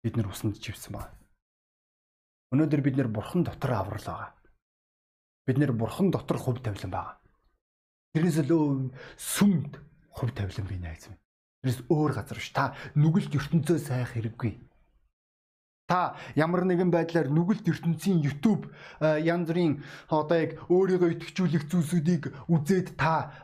Бид нэр усанд живсэн байна. Өнөөдөр бид нэр бурхан дотор аврал байгаа. Бид нэр бурхан дотор хөв тавилан байгаа. Тэрнээс л сүмд хөв тавилан бий найз минь. Тэрнээс өөр газар биш. Та нүгэлт ертөнцөө сайх хэрэггүй Та ямар нэгэн байдлаар нүгэлт ертөнцийн YouTube янз бүрийн одоо яг өөрийгөө итгэжүүлэх зүйлсүүдийг үзээд та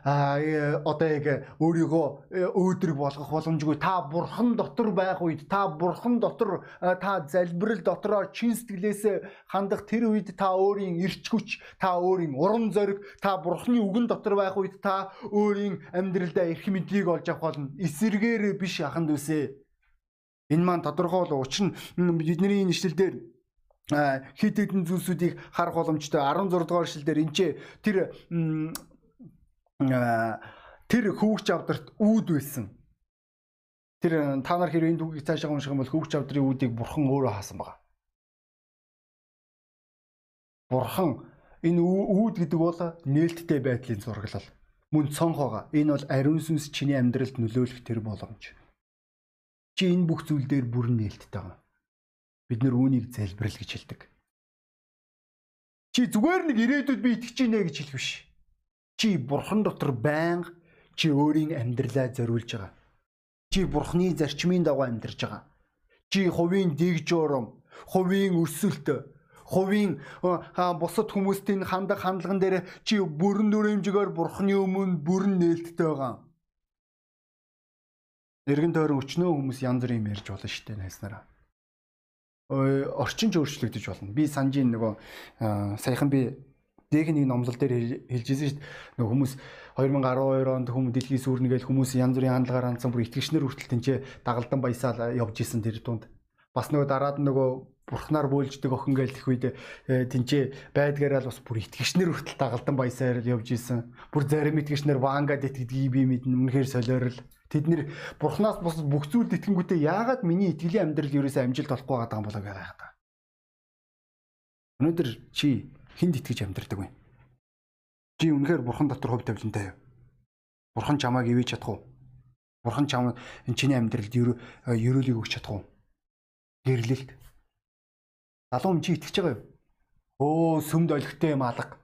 одоо яг өөрийгөө өөдрөг болгох боломжгүй. Та бурхан дотор байх үед та бурхан дотор та залбирал дотроо чин сэтгэлээс хандах тэр үед та өөрийн эрч хүч, та өөрийн урам зориг, та бурханы үгэн дотор байх үед та өөрийн амьдралдаа эрх мэдлийг олж авах болно. Эсэргээр биш аханд үсэ Энэ маань тодорхой бол учир нь бидний нэшлэл дээр хит хитэн зүйлсүүдийг харах боломжтой 16 дугаар эшлэл дээр энэ тэр тэр хүүгч авдарт үүд байсан. Тэр та нар хэрэг энэ түүхийг цаашаа унших юм бол хүүгч авдрын үүдийг бурхан өөрөө хаасан байгаа. Бурхан энэ үүд гэдэг бол нээлттэй байдлын зураглал. Мөн цонхоога энэ бол ариун сүнс чиний амьдралд нөлөөлөх тэр боломж. Чи энэ бүх зүйл дээр бүрэн нээлттэй байгаа. Бид нэр үүнийг залбирал гэж хэлдэг. Чи зүгээр нэг ирээдүйд би итгэж гинэ гэж хэлэх биш. Чи бурхан дотор байнга чи өөрийн амьдралаа зориулж байгаа. Чи бурханы зарчмын дагуу амьдарч байгаа. Чи хувийн дэг журам, хувийн өсөлт, хувийн бусад хүмүүсийн хандаг хандлаган дээр чи бүрэн дүрмжигээр бурханы өмнө бүрэн нээлттэй байгаа. Эргэн тойрон өчнөө хүмүүс янз бүрийн юм ярьж болно шүү дээ найснараа. Орчин ч өөрчлөгдөж болно. Би санжийн нөгөө саяхан би дэг нэг номлол дээр хэлжсэн шүү дээ. Нөгөө хүмүүс 2012 онд хүмүүс дэлхийн сүрнгээл хүмүүс янз бүрийн хандлагаар хандсан бүр итгэгчнэр хүртэл тэнцээ дагалдан баясаал явж исэн тэр тунд. Бас нөгөө дараад нөгөө бурхнаар бөөлждөг охин гэлэх үед тэнцээ байдгаараа бас бүр итгэгчнэр хүртэл дагалдан баясаар явж исэн. Бүр зарим итгэгчнэр вангад итгэдгийг би мэднэ. Үнэхээр солиорл Тэд нэр бурхнаас бус бүх зүйлд итгэнгүүтээ яагаад миний итгэлийн амьдрал ерөөсөө амжилт олохгүй байгаа юм болоо гэж байгаа. Өнөөдөр чи хүнд итгэж амьдрдаг вэ? Чи үнэхээр бурхан дотор хөв тавилантай юу? Бурхан чамааг ивэж чадах уу? Бурхан чам энэ чиний амьдралд ерөөлийг өгч чадах уу? Гэрлэлт. Залуу юм чи итгэж байгаа юу? Өө сүмд олигтой юм алга.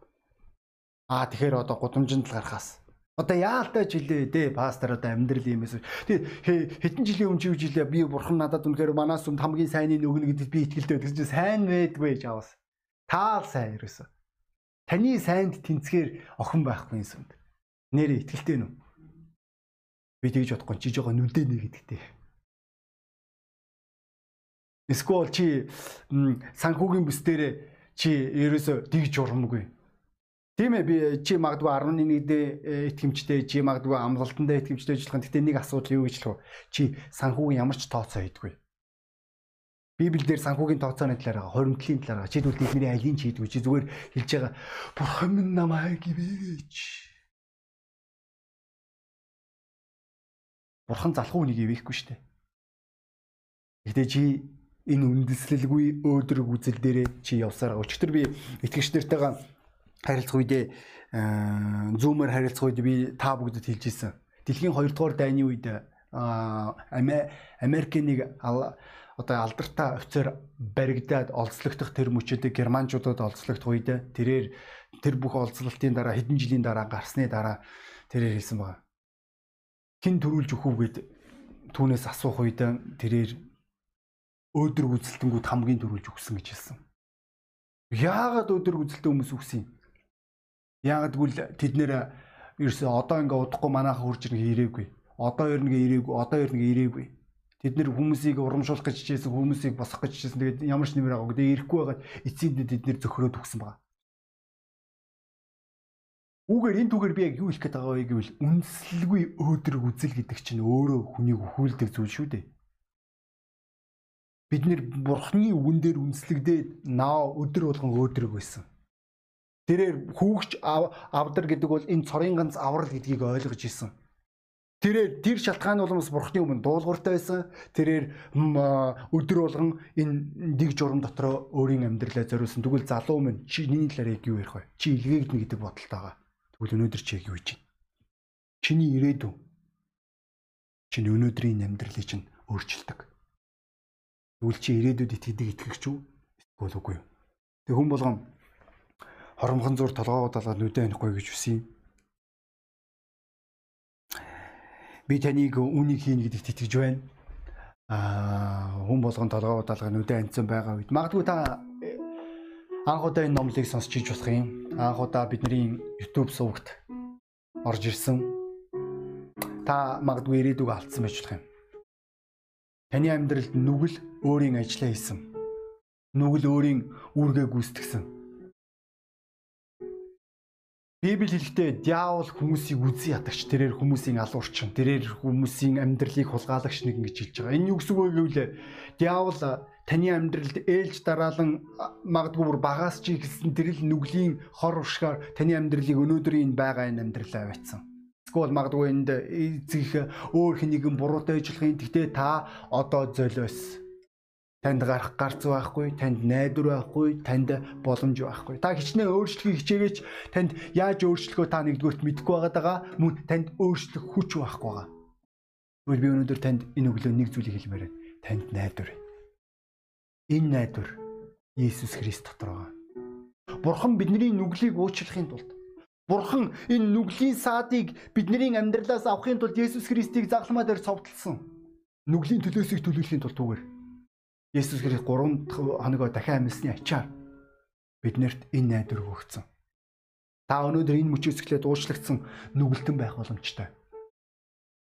Аа тэгэхээр одоо гудамжинд л гарахаас Одоо яалтай жилээ дээ пастор одоо амьдрал юм эсвэл тэгээ хэдэн жилийн өмнө чи жилээ би бурхан надад үнэхээр манаас өмнө хамгийн сайныг өгнө гэдэгт би итгэлтэй байдаг чинь сайн байдгүй жаавас. Таал сайн ерөөсө. Таны сайнд тэнцгээр охин байхгүй юмсанд. Нэрээ итгэлтэй нү. Би тэгж бодохгүй чи жоо нүдэ нэ гэдэгтэй. Эсвэл чи санхүүгийн бүс дээр чи ерөөсө тэгж урамгүй Тийм ээ би чи магадгүй 11 дэ итгэмжтэй чи магадгүй амлалтандаа итгэмжтэй ажиллах. Гэтэ нэг асуудал юу гэж вэ? Чи санхүүгийн ямар ч тооцоо хийдгүй. Библиэлд санхүүгийн тооцооны талаар байгаа, хоримтлын талаар байгаа. Чи тэгвэл тэдний алийг ч хийдгүй. Чи зүгээр хэлж байгаа бурхан минь намайг ивэж. Бурхан залхуу үнийг ивэхгүй шүү дээ. Гэтэ чи энэ үндэслэлгүй өөдрөг үзэл дээрээ чи явсараа. Өчтөр би итгэгч нартайгаа харилцах үедээ зүүмээр харилцах үед би та бүгдэд хэлж ирсэн. Дэлхийн 2 дугаар дайны үед Америкийн нэг одоо алдартай офицер баригдаад олзлогдох тэр мөчөдөө германчуудад олзлогдох үед тэрээр тэр бүх олзлолтын дараа хэдэн жилийн дараа гарсны дараа тэрээр хэлсэн байна. Хин төрүүлж өгөх үгээд түүнээс асуух үед тэрээр өөдрөг үзэлтэнгүүд хамгийн төрүүлж өгсөн гэж хэлсэн. Яагаад өөдрөг үзэлтэн хүмүүс үгсэн юм? Яагад гэвэл тэд нэр ерөөсөө одоо ингээ удахгүй манайха хурж ирэх ирээгүй. Одоо ернгээ ирээгүй, одоо ернгээ ирээгүй. Тэд нэр хүмүүсийг урамшуулах гэж чижсэн, хүмүүсийг босгох гэж чижсэн. Тэгээд ямар ч нэмэр агаагүй. Тэгээд ирэхгүй байгаад эцсийн тэд нэр зөхрөөд өгсөн байгаа. Үүгээр энэ түүгээр би яг юу хэлэх гээд байгаа вэ гэвэл үнслэлгүй өөдрөг үзэл гэдэг чинь өөрөө хүнийг өхүүлдэг зүйл шүү дээ. Бид нэр бурхны үгэн дээр үнслэгдээд наа өдөр болгон өөдрөг байсан. Тэрээр хүүгч авдар гэдэг бол энэ цорын ганц аврал гэдгийг ойлгож исэн. Тэрээр тэр шалтгаан улмаас бурхны өмнө дуулууртай байсан. Тэрээр өдөр болгон энэ дэг журам дотроо өөрийн амьдралаа зориулсан. Тэгвэл залуу минь чиний талаар яг юу ярих вэ? Чи илгээгдэнэ гэдэг бодолтой байгаа. Тэгвэл өнөөдөр чи яг юу хийж байна? Чиний ирээдүй. Чиний өнөөдрийн амьдралыг чинь өөрчилдөг. Тэгвэл чи ирээдүйд итгэдэг итгэгч үү? Эсвэл үгүй юу? Тэг хүн болгон хоромхон зур толгоогоо далгаад нүдэ анихгүй гэж хүсье. Би таныг үнийг хийнэ гэдэгт итгэж байна. аа хүн болгон толгой удаалгын үдэ анцсан байгаа үед магадгүй та анх удаа энэ номлыг сонсч иж болох юм. Анх удаа бидний YouTube сувагт орж ирсэн. Та магадгүй ирээдүг алдсан байж болох юм. Таны амьдралд нүгэл өөрийн ажлаа хийсэн. Нүгэл өөрийн үүргээ гүйцэтгсэн. Библи хэлэхдээ диавол хүмүүсийг үзий ядагч, тэрээр хүмүүсийн алуурчин, тэрээр хүмүүсийн амьдралыг хулгайлагч нэг ингэж хэлж байгаа. Энэ юу гэсэн үг вэ гэвэл диавол таны амьдралд ээлж дараалан магадгүй бүр багаас чи ихсэн тэрл нүглийн хор уршгаар таны амьдралыг өнөөдрийн байгаа энэ амьдралаа аваацсан. Эсвэл магадгүй энд эзэх өөр хэнийгэн буруутай ажиллахын гэхдээ та одоо золиос Танд гарах гарц байхгүй, танд найдвар байхгүй, танд боломж байхгүй. Та хичнээн өөрчлөхийг хичээгээч танд яаж өөрчлөхөө та нэгдүгürt мэдэхгүй байгаа. Мөн танд өөрчлөх хүч байхгүй байгаа. Тэгвэл би өнөөдөр танд энэ өглөө нэг зүйлийг хэлмээр байна. Танд найдвар. Энэ найдвар Иесус Христ дотор байгаа. Бурхан бидний нүглийг уучлахын тулд Бурхан энэ нүглийн саадыг бидний амьдралаас авахын тулд Есүс Христийг загламаа дээр цовдлсон. Нүглийн төлөөсийг төлөвлөхийн тулд түгээр Есүс Христ 3 дахь хоногоо дахин амьсны ачаар биднэрт энэ найдвар өгсөн. Та өнөөдөр энэ мөчөөс эхлээд уучлагдсан нүгэлтэн байх боломжтой.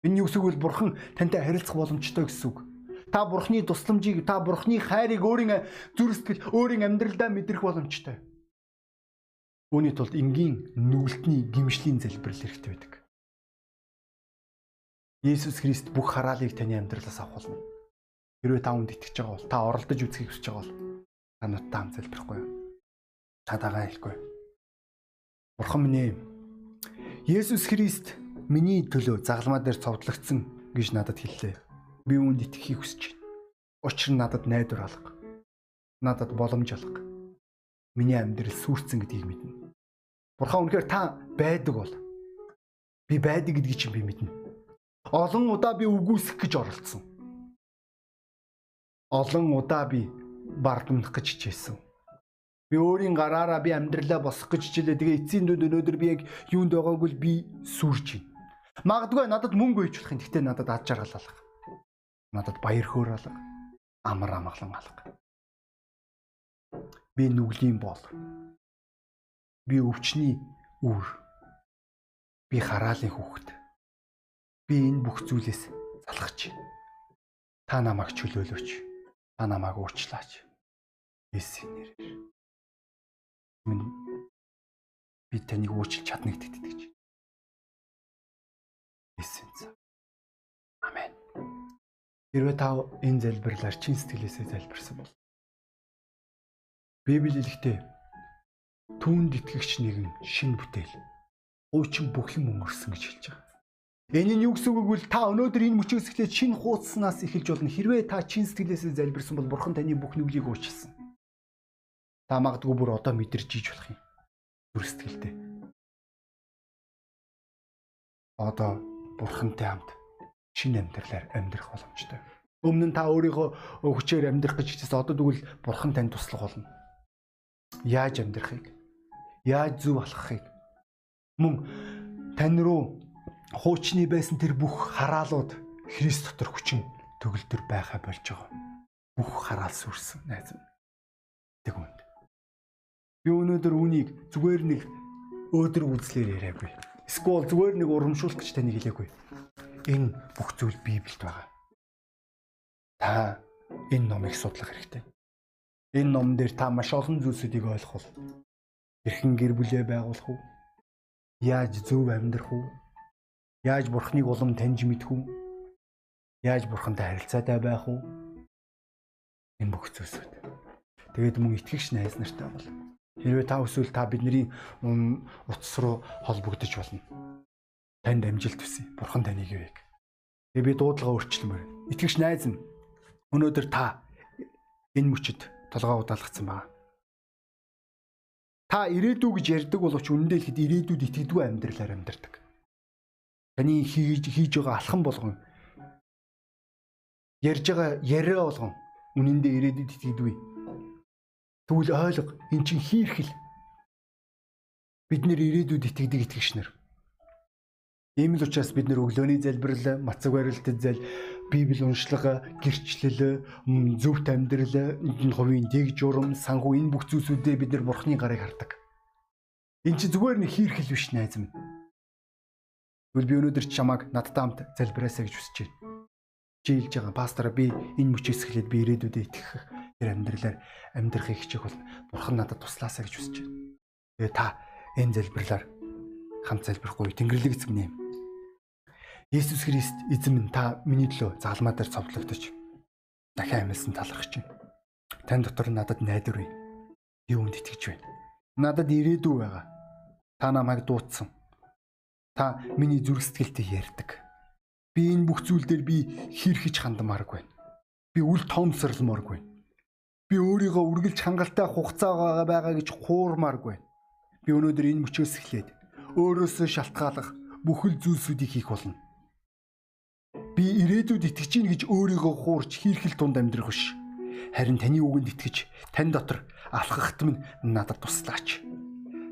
Энэ юу вэ? Бурхан тантай харилцах боломжтой гэсэн үг. Та Бурханы тусламжийг, та Бурханы хайрыг өөрийн зүрх сэтгэл, өөрийн амьдралдаа мэдрэх боломжтой. Үүний тулд энгийн нүгэлтний гимшлийн залбирал хэрэгтэй байдаг. Есүс Христ бүх хараалыг таны амьдралаас авах болно. Хэрвээ та үнд итгэж байгаа бол та оролдож үзхийг хүсэж байгаа бол та нуттай хам залбирахгүй юу? Та дагаа хэлэхгүй. Бурхан минь ээ. Есүс Христ миний төлөө загламаа дээр цовдлогдсон гэж надад хэллээ. Би үүнд итгэхийг хүсэж байна. Учир нь надад найдвар алга. Надад боломж алга. Миний амьдрал сүрцэн гэдгийг мэднэ. Бурхан үнэхээр та байдаг бол би байдаг гэдгийг чинь би мэднэ. Олон удаа би үгүйсэх гэж оролцсон олон удаа би бардамнах гэж хичээсэн. Би өөрийн гараараа би амьдралаа босгох гэж хичээлээ. Тэгээ эцсийн дүнд өнөөдөр би яг юунд байгаагүй л би сүрж байна. Магадгүй надад мөнгө үйж болох юм. Гэхдээ надад ад жаргал алга. Надад баяр хөөр алга. Амар амгалан алга. Би нүглийн бол. Би өвчний үр. Би хараалын хүүхэд. Би энэ бүх зүйлээс залхаж байна. Та намайг чөлөөлөөч та намайг уучлаач. Есүсийн нэрээр. Минь би таныг уучлах чадна гэдэгт итгэж. Есүсийн цаг. Амен. Хэрвээ та энэ залбирлаар чин сэтгэлээсээ залбирсан бол Библи хэлэхдээ түүнд итгэгч нэгэн шин бүтээл. Уучин бүхлэн өнгөрсөн гэж хэлж байгаа. Энэ нь юу гэсэн үг вэ? Та өнөөдөр энэ мөчөөс эхлээд шинэ хуудаснаас эхэлж болно. Хэрвээ та чин сэтгэлээсээ залбирсан бол Бурхан таны бүх нүглийг уучлсан. Та магадгүй бүр одоо мэдэрч иж болох юм. Зүр сэтгэлтэй. Одоо Бурхантай хамт шинэ амьдралаар амьдрах боломжтой. Өмнө нь та өөрийнхөө хүчээр амьдрах гэж хичээсэн. Одоо тэгвэл Бурхан танд туслах болно. Яаж амьдрахыг, яаж зөв алхахыг мөн тань руу хуучны байсан тэр бүх хараалууд Христ дотор хүчин төгөлдөр байхаа болж байгаа. Бүх хараал сүрсэн найз минь. Тэг үнд. Би өнөөдөр үнийг зүгээр нэг өөдөр үзлээр яриаггүй. Эсвэл зүгээр нэг урамшуулах гэж таныг хэлээгүй. Энэ бүх зүйл Библиэд байгаа. Та энэ номыг судлах хэрэгтэй. Энэ ном дээр та маш олон зүйлсүүдийг ойлгох бол эрхэн гэр бүлээ байгуулах уу? Яаж зөв амьдрах уу? Яаж бурхныг улам таньж мэдэх үү? Яаж бурхантай харилцаатай байх үү? Энэ бүх зүйлсүүд. Тэгээд мөн итгэгч найз нартай бол хэрвээ та өсвөл та бидний утас руу холбогдож болно. Танд амжилт хүсье. Бурхан таныг ивэг. Тэгээд би дуудлага өөрчлөмөр. Итгэгч найз нь өнөөдөр та энэ мөчөд толгоо удаалгацсан байна. Та ирээдүй гэж ярьдаг боловч үнэндээ ихэд ирээдүйд итгэдэггүй амьдралаар амьдардаг таны хийж хийж байгаа алхам болгон ярьж байгаа яриа болгон үнэндээ ирээдүйд итгэдэггүй. Тэгвэл ойлго эн чинь хийрхэл бид нэр ирээдүйд итгэдэг итгэгчнэр. Ийм л учраас бид нэр өглөөний залбирал, мацаг барилтад зал Библи уншлага, гэрчлэл, зөвхт амьдрал, хувийн дэг журам, санхүү энэ бүх зүйлсүүдээ бид нар бурхны гарыг хардаг. Энд чи зүгээр нэг хийрхэл биш найз минь. Тэгвэл би өнөөдөр чамайг надтай хамт залбираасаа гэж хүсэж байна. Чи хэлж байгаа пастораа би энэ мөчөөс эхлээд би ирээдүйдээ итгэх тэр амьдралаар амьдрахыг хичээх бол бурхан надад туслаасаа гэж хүсэж байна. Тэгээ та энэ залбирлаар хамт залбирахгүй Тэнгэрлэг эзэм нэм. Есүс Христ эзэм минь та миний төлөө заалмаа дээр цовдлогдож дахин амьсан талархаж байна. Тань дотор надад найдвар байна. Би үүнд итгэж байна. Надад ирээдүй байгаа. Та намайг дуудсан. Та миний зүрх сэтгэлтэй ярьдаг. Би энэ бүх зүйл дээр би хэрхэж хандмааргүй. Би үл тоомсорлмооргүй. Би өөрийгөө үргэлж хангалттай хугацаа байгаа гэж хуурмааргүй. Би өнөөдөр энэ мөчөөс эхлээд өөрөөсөө шалтгаалах бүхэл зүйлсүүдийг хийх болно Би ирээдүйд итгэж гин гэж өөрийгөө хуурч хийрхэл тунд амьдрах биш. Харин таны үгэнд итгэж тань дотор алхахт минь надад туслаач.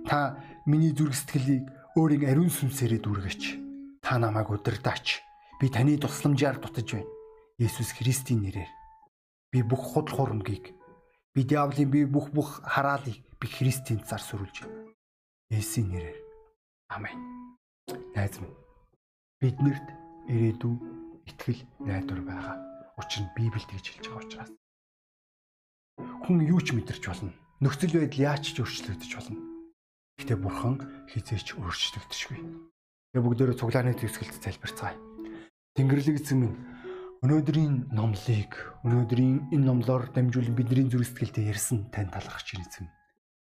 Та миний зүрх сэтгэлийг өөрийн ариун сүнсээрээ дүүргэж. Та намайг удирдаач. Би таны тусламжаар дутаж байна. Есүс Христийн нэрээр. Би бүх худал хуурмгийг би диавлын би бүх бүх хараалыг би Христийн цар сүрүүлж байна. Есүсийн нэрээр. Амен. Найз минь биднэрт ирээдүй итгэл найдвар байгаа. Учир нь Библиэд гэж хэлж байгаа учраас. Хүн юу ч мэдэрч болно. Нөхцөл байдал яаж ч өөрчлөгдөж болно. Гэтэ бурхан хизээч өөрчлөгдөшгүй. Тэгээ бүгдөө цуглааны төгсгөлд залбирцгаая. Тэнгэрлэг эзэн минь өнөөдрийн номлыг өнөөдрийн энэ номлоор дамжуулан бидний зүрх сэтгэлдээ ярьсан тань талархаж байна эзэн.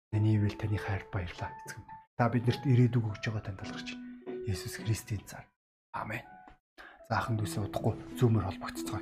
Таны ивэл таны хайрт баярлалаа эзэн. Та биднэрт ирээдүг өгж байгаа тань талархаж байна. Есүс Христийн цаар. Амен. Заахан дүүсээ удахгүй зөөмөр холбогдцгоо.